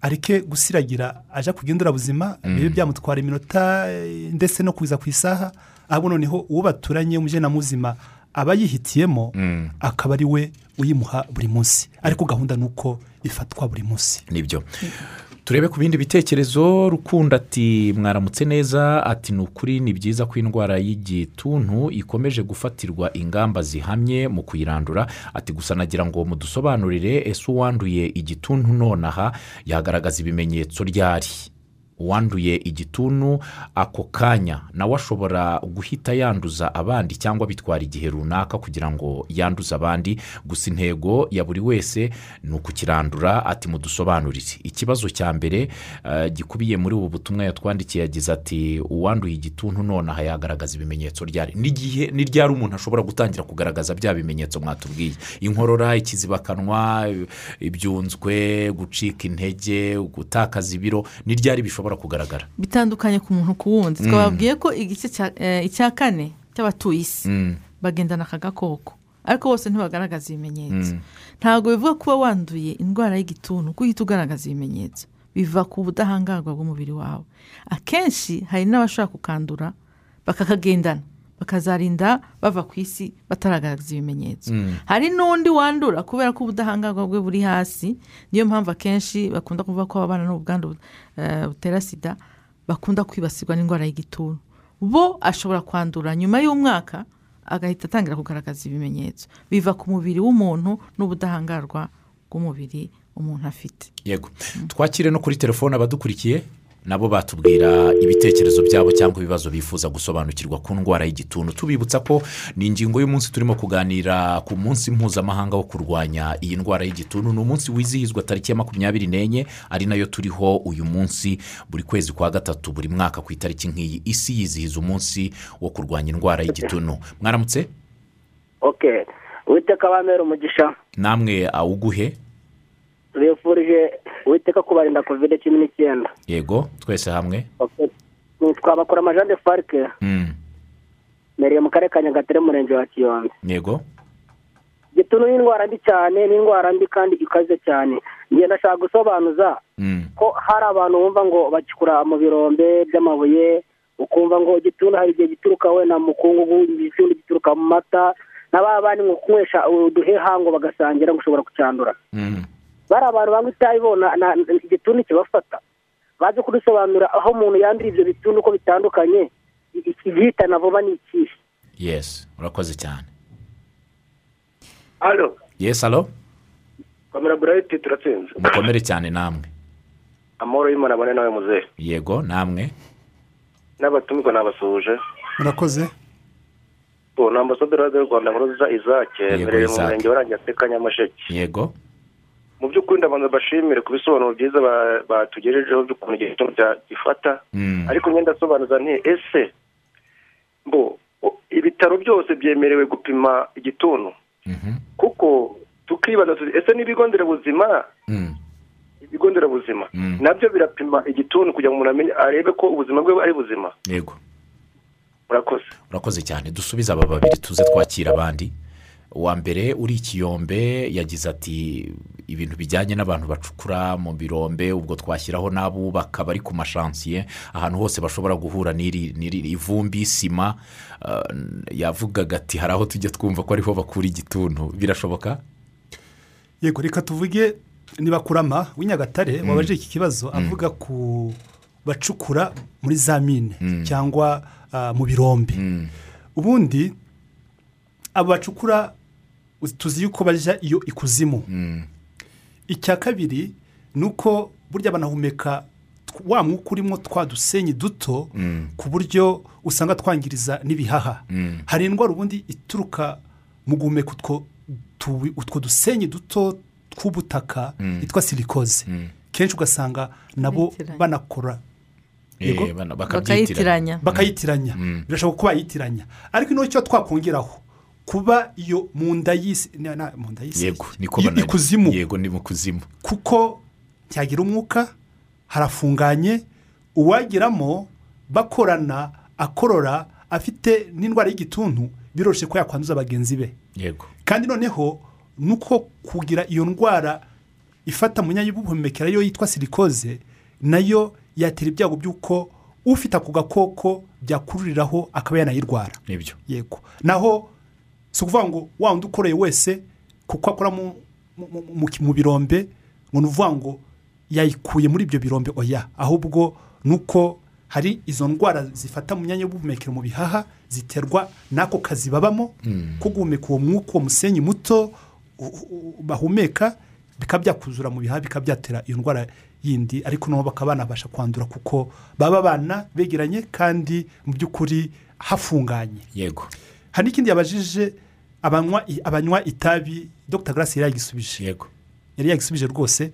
Areke gusiragira ajya ku nderabuzima bibe byamutwara iminota ndetse no kuza ku isaha ahubwo noneho uwo baturanye w'ubuzima aba yihitiyemo Mm. akaba ari we uyimuha buri munsi. Ariko gahunda ni uko ifatwa buri munsi. Nibyo. Turebe ku bindi bitekerezo. Rukundo ati mwaramutse neza. Ati ni ukuri ni byiza ko indwara y'igituntu ikomeje gufatirwa ingamba zihamye mu kuyirandura. Ati gusa nagira ngo mudusobanurire ese uwanduye igituntu nonaha? Yagaragaza ibimenyetso ryari. Uwanduye igituntu ako kanya. Nawe ashobora guhita yanduza abandi cyangwa bitwara igihe runaka kugira ngo yanduze abandi. Gusa intego ya buri wese ni ukukirandura ati mudusobanurire. Ikibazo cya mbere eh, gikubiye muri ubu butumwa yatwandikiye yagize ati uwanduye igituntu nonaha yagaragaza ibimenyetso ryari? N'igihe ni ryari umuntu ashobora gutangira kugaragaza bya bimenyetso mwatubwiye? Inkorora ikizibakanwa ibyunzwe gucika intege gutakaza ibiro ni ryari bishobora kugaragara. Bitandukanye ku muntu ku wundi. Twababwiye ko igice cya- eh, kane cy'abatuye isi Mm, bagendana aka gakoko. Ariko bose ntibagaragaza ibimenyetso. Mm. ntabwo bivuga kuba wanduye indwara y'igituntu ko uhita ugaragaza ibimenyetso. Biva ku budahangarwa bw'umubiri wawe. Akenshi hari n'abashobora kukandura bakakagendana. Bakazarinda bava ku isi bataragaragaza ibimenyetso. Hari n'undi wandura kubera ko ubudahangarwa bwe buri hasi niyo mpamvu akenshi bakunda kuvuga ko abana n'ubwandu eh, butera sida bakunda kwibasirwa n'indwara y'igituntu bo ashobora kwandura nyuma y'umwaka agahita atangira kugaragaza ibimenyetso. Biva ku mubiri w'umuntu n'ubudahangarwa bw'umubiri umuntu afite. Yego. Twakire no kuri telefone abadukurikiye. Nabo batubwira ibitekerezo byabo cyangwa ibibazo bifuza gusobanukirwa ku ndwara y'igituntu. Tubibutsa ko ni ingingo y'umunsi turimo kuganira ku munsi mpuzamahanga wo kurwanya iyi ndwara y'igituntu. Ni umunsi wizihizwa tariki ya makumyabiri n'enye ari na yo turiho uyu munsi buri kwezi kwa gatatu buri mwaka ku itariki nk'iyi. Isi yizihiza umunsi wo kurwanya indwara y'igituntu. Mwaramutse? Oke witeka bamera umugisha. Namwe awuguhe. Bifurije witeka kubarinda kovide cumi n'icyenda. Yego twese hamwe. Twabakora amajande farike Mm, mereye mu karere ka nyagatare umurenge wa kiyombe. Yego. Igituntu ni indwara mbi cyane ni indwara mbi kandi ikaze cyane. Ngenda ndashaka gusobanuza Mm, ko hari abantu bumva ngo bagikura mu birombe by'amabuye ukumva ngo igituntu hari igihe gituruka wenda mu mukungugu ikindi gituruka mu mata n'aba bandi ngo kunywesha uduheha ngo bagasangira ngo ushobora kucyandura mm, bari abantu banywa itabi bo na- na- igituntu kibafata. Baje kudusobanurira aho umuntu yandura ibyo bituntu uko bitandukanye i- ikigihitana vuba ni ikihe yesi urakoze cyane. Hano yesi alo kamera burayiti turatsinze mukomere cyane namwe. Amahoro y'imana abone nawe muzehe yego namwe. N'abatumirwa nabasuhuje murakoze. Ubu ni ambasaderi y'u rwanda izake mbereye mu Isaac. murenge wa rangira nyamasheke. Yego. Mu by'ukuri ndabanza bashimire ku bisobanuro byiza ba- batugejejeho by'ukuntu cya- gifata. Mm, ariko ngenda asobanuza nti ese mbo ibitaro byose byemerewe gupima igituntu? Mhm, kuko tukibaza ese n'ibigo nderabuzima? Ibigo nderabuzima. Mm. na byo birapima igituntu kugira ngo umuntu amenye arebe ko ubuzima bwe ari buzima. Yego. Murakoze. Urakoze cyane. Dusubize aba babiri tuze twakira abandi. Uwa mbere uri ikiyombe yagize ati ibintu bijyanye n'abantu bacukura mu birombe ubwo twashyiraho n'abubaka bari ku mashansiye ahantu hose bashobora guhura n'iri n'iri ivumbi sima. Ah, yavugaga ati hari aho tujya twumva ko ariho bakura igituntu. Birashoboka? Yego reka tuvuge niba kurama w'inyagatare wabaje iki kibazo avuga ku bacukura muri za mine cyangwa ah, mu birombe. Mm, ubundi abo bacukura tuzi yuko bajya iyo ikuzimu. Mm, icya kabiri ni uko burya banahumeka wa mwuka urimo twa dusenyi duto mm, ku buryo usanga twangiriza n'ibihaha. Mm, hari indwara ubundi ituruka mu guhumeka utwo dusenyi duto tw'ubutaka yitwa silikoze mm. kenshi ugasanga nabo banakora. Eh, bakayitiranya. Bakayitiranya. Birashoboka ko bayitiranya ariko ino cyo twakongeraho kuba iyo mu nda y'isi mu nda y'isi ikuzimu. Yego ni mu kuzimu. Kuko ntiyagira umwuka harafunganye uwageramo bakorana akorora afite n'indwara y'igituntu biroroshye ko yakwanduza bagenzi be. Yego. Kandi noneho nuko kugira iyo ndwara ifata mu myanya y'ubuhumekero ariyo yitwa silikoze na yo yatera ibyago by'uko ufite ako gakoko byakururiraho akaba yanayirwara. Nibyo yego. Naho si ukuvuga ngo wa wundi ukoreye wese kuko akora mu, birombe ngo ni ukuvuga ngo yayikuye muri ibyo birombe oya. Ahubwo ni uko hari izo ndwara zifata mu myanya y'ubuhumekero mu bihaha ziterwa n'ako kazi babamo ko guhumeka uwo mwuka uwo musenyi muto bahumeka bikaba byakuzura mu bihaha bikaba byatera iyo ndwara yindi. Ariko nabo bakaba banabasha kwandura kuko baba abana begeranye kandi mu by'ukuri hafunganye. Yego. Hari n'ikindi yabajije abanywa abanywa itabi. Dr. Grace yari yagisubije. Yego. Yari yagisubije rwose.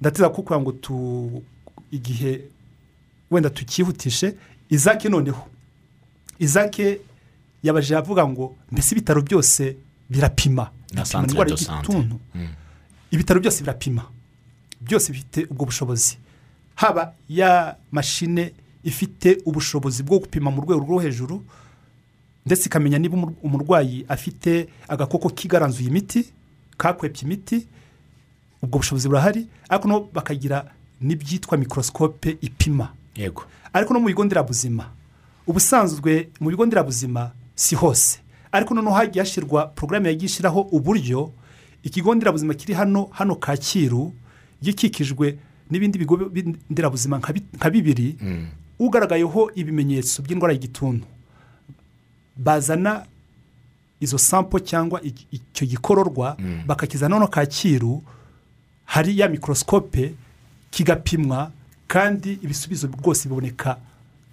Ndateza kugira ngo tu igihe wenda tukihutishe izake noneho. Izake yabajije avuga ngo mbese ibitaro byose birapima? Indwara y'igituntu. Ibitaro byose birapima. Byose bifite ubwo bushobozi. Haba ya mashine ifite ubushobozi bwo gupima mu rwego rwo hejuru ndetse ikamenya niba umur- umurwayi afite agakoko kigaranzuye imiti kakwepye imiti ubwo bushobozi burahari ariko no bakagira n'ibyitwa mikorosikope ipima. Yego. Ariko no mu bigo nderabuzima ubusanzwe mu bigo nderabuzima si hose. Ariko noneho hagiye hashyirwa porogaramu yagiye ishyiraho uburyo ikigo nderabuzima kiri hano hano kacyiru gikikijwe n'ibindi bigo bi- nderabuzima nka bi- nka bibiri ugaragayeho ibimenyetso by'indwara y'igituntu bazana izo sampo cyangwa icyo gikororwa bakakizana hano kacyiru hari ya mikorosikope kigapimwa kandi ibisubizo rwose biboneka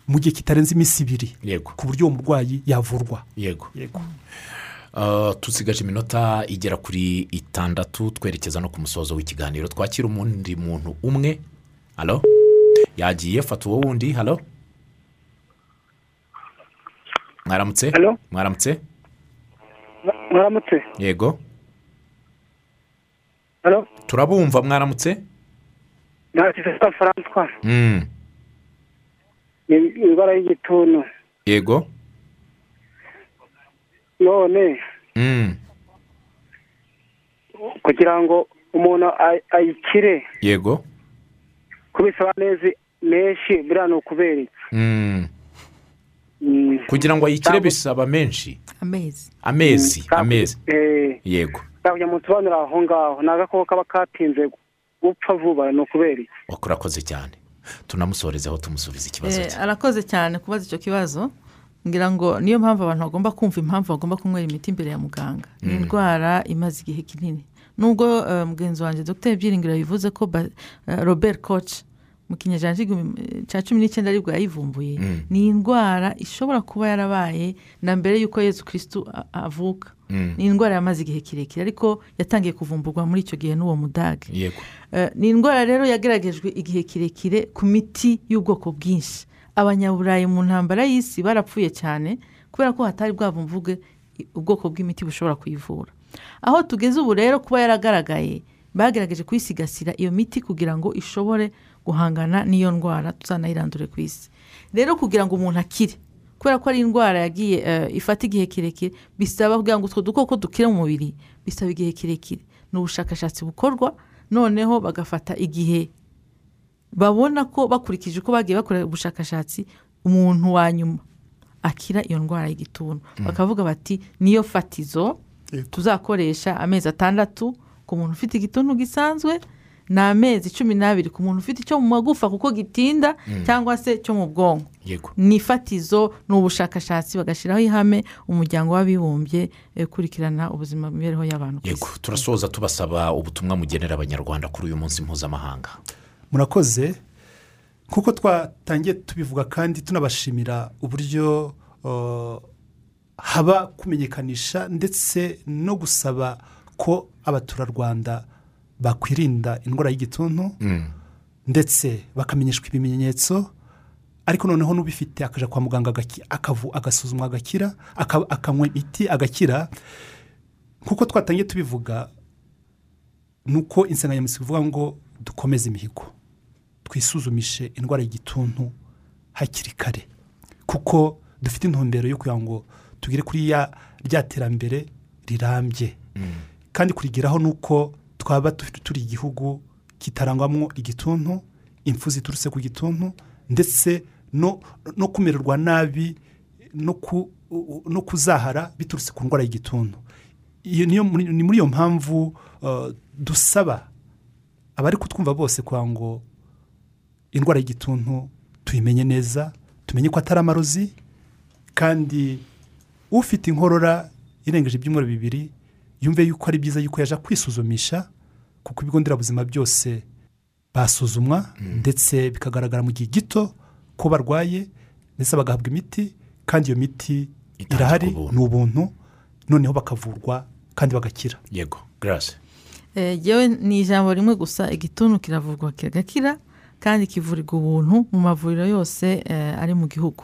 mu gihe kitarenze iminsi ibiri yego. ku buryo uwo murwayi yavurwa. Yego. Yego. Uh, tusigaje iminota igera kuri itandatu twerekeza no ku musozo w'ikiganiro. Twakira umundi muntu umwe. Halo? Yagiye fata uwo wundi. Halo? Mwaramutse mwaramutse mwaramutse yego turabumva mwaramutse ntakize sa faranswa indwara y'igituntu yego none Mm, kugira ngo umuntu ay- ayikire yego kubisaba amezi menshi buriya ni ukubera iki Mm, Mm. Kugira ngo ayikire bisaba menshi. Amezi. Amezi Cyangwa- amezi. Eh, yego. kugira ngo musobanurire aho ngaho. Ni agakoko kaba katinze gupfa vuba ni ukubera. Iki urakoze cyane. Tunamusorezeho tumusubiza ikibazo Eh, cye arakoze cyane kubaza icyo kibazo. Ngira ngo niyo mpamvu abantu bagomba kumva impamvu bagomba kunywera imiti imbere ya muganga. Ni indwara imaze igihe kinini. Nubwo eh, mugenzi wanjye dr. Byiringiro bivuze ko eh, robert koch mu kinyejana cya cumi n'icyenda ari bwo yayivumbuye. Ni indwara ishobora kuba yarabaye na mbere y'uko yezu kirisitu avuka. Mm. ni indwara yamaze igihe kirekire ariko yatangiye kuvumburwa muri icyo gihe n'uwo mudage. Eh, ni indwara rero yageragejwe igihe kirekire ku miti y'ubwoko bwinshi. Abanyaburayi mu ntambara y'isi barapfuye cyane kubera ko hatari bwavumvuge ubwoko bw'imiti bushobora kuyivura. Aho tugeze ubu rero kuba yaragaragaye bagerageje kuyisigasira iyo miti kugira ngo ishobore guhangana n'iyo ndwara tuzanayirandure ku isi. Rero kugira ngo umuntu akire kubera ko ari indwara yagiye eh, ifata igihe kirekire bisaba kugira ngo utwo dukoko dukire mu mubiri bisaba igihe kirekire. Ni ubushakashatsi bukorwa noneho bagafata igihe babona ko bakurikije uko bagiye bakora ubushakashatsi umuntu wa nyuma akira iyo ndwara y'igituntu. Bakavuga bati niyo fatizo tuzakoresha amezi atandatu ku muntu ufite igituntu gisanzwe ni amezi cumi n'abiri ku muntu ufite icyo mu magufa kuko gitinda cyangwa se cyo mu bwonko. Yego. Ni ifatizo ni ubushakashatsi bagashyiraho ihame umuryango w'abibumbye eh, ukurikirana ubuzima imibereho y'abantu ku yego. isi. Turasoza tubasaba ubutumwa mugenera abanyarwanda kuri uyu munsi mpuzamahanga. Murakoze. Kuko twatangiye tubivuga kandi tunabashimira uburyo uh, haba kumenyekanisha ndetse no gusaba ko abaturarwanda bakwirinda indwara y'igituntu Mm, ndetse bakamenyeshwa ibimenyetso ariko noneho n'ubifite akajya kwa muganga agasuzumwa agakira aka- akanywa imiti agakira. Nk'uko twatangiye tubivuga ni uko insanganyamatsiko ivuga ngo dukomeze imihigo twisuzumishe indwara y'igituntu hakiri kare kuko dufite intumbero yo kugira ngo tugere kuri ya rya terambere rirambye. Kandi kurigeraho ni uko twaba tu- turi igihugu kitarangwamo igituntu impfu ziturutse ku gituntu ndetse no kumererwa nabi no ku- no kuzahara biturutse ku ndwara y'igituntu. Ni muri iyo mpamvu uh, dusaba abari kutwumva bose kugira ngo indwara y'igituntu tuyimenye neza tumenye ko atari amarozi kandi ufite inkorora irengeje ibyumweru bibiri yumve yuko ari byiza yuko yaje kwisuzumisha kuko ibigo nderabuzima byose basuzumwa ndetse bikagaragara mu gihe gito ko barwaye ndetse bagahabwa imiti kandi iyo miti irahari ni ubuntu noneho bakavurwa kandi bagakira. Yego garasi Eh, yewe ni ijambo rimwe gusa igituntu kiravurwa kigakira kandi kivurirwa ubuntu mu mavuriro yose eh, ari mu gihugu.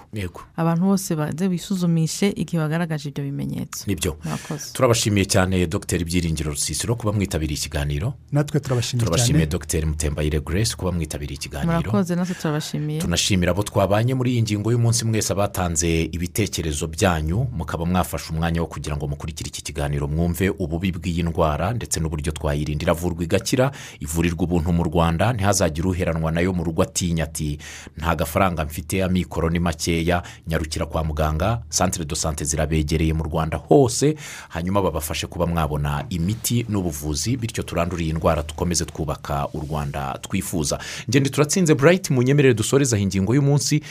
Abantu bose baze bisuzumishe igihe bagaragaje ibyo bimenyetso. Nibyo. Turabashimiye cyane dogiteri byiringiro rusisiro kuba mwitabiriye ikiganiro. Natwe turabashimiye turabashimiye cyane dogiteri mutembayire grace kuba mwitabiriye ikiganiro. Murakoze natwe turabashimiye. Tunashimira abo twabanye muri iyi ngingo y'umunsi mwese abatanze ibitekerezo byanyu mukaba mwafashe umwanya wo kugira ngo mukurikire iki kiganiro mwumve ububi bw'iyi ndwara ndetse n'uburyo twayirinda iravurwa igakira ivurirwa ubuntu mu rwanda ntihazagire uheranwa na yo mu rugo atinya ati nta gafaranga mfite amikoro ni makeya nyarukira kwa muganga santire do sante zirabegereye mu rwanda hose. Hanyuma babafashe kuba mwabona imiti n'ubuvuzi bityo turandure iyi ndwara dukomeze twubaka u rwanda twifuza. Ngende turatsinze burayiti mu nyemerere dusorezaho ingingo y'umunsi.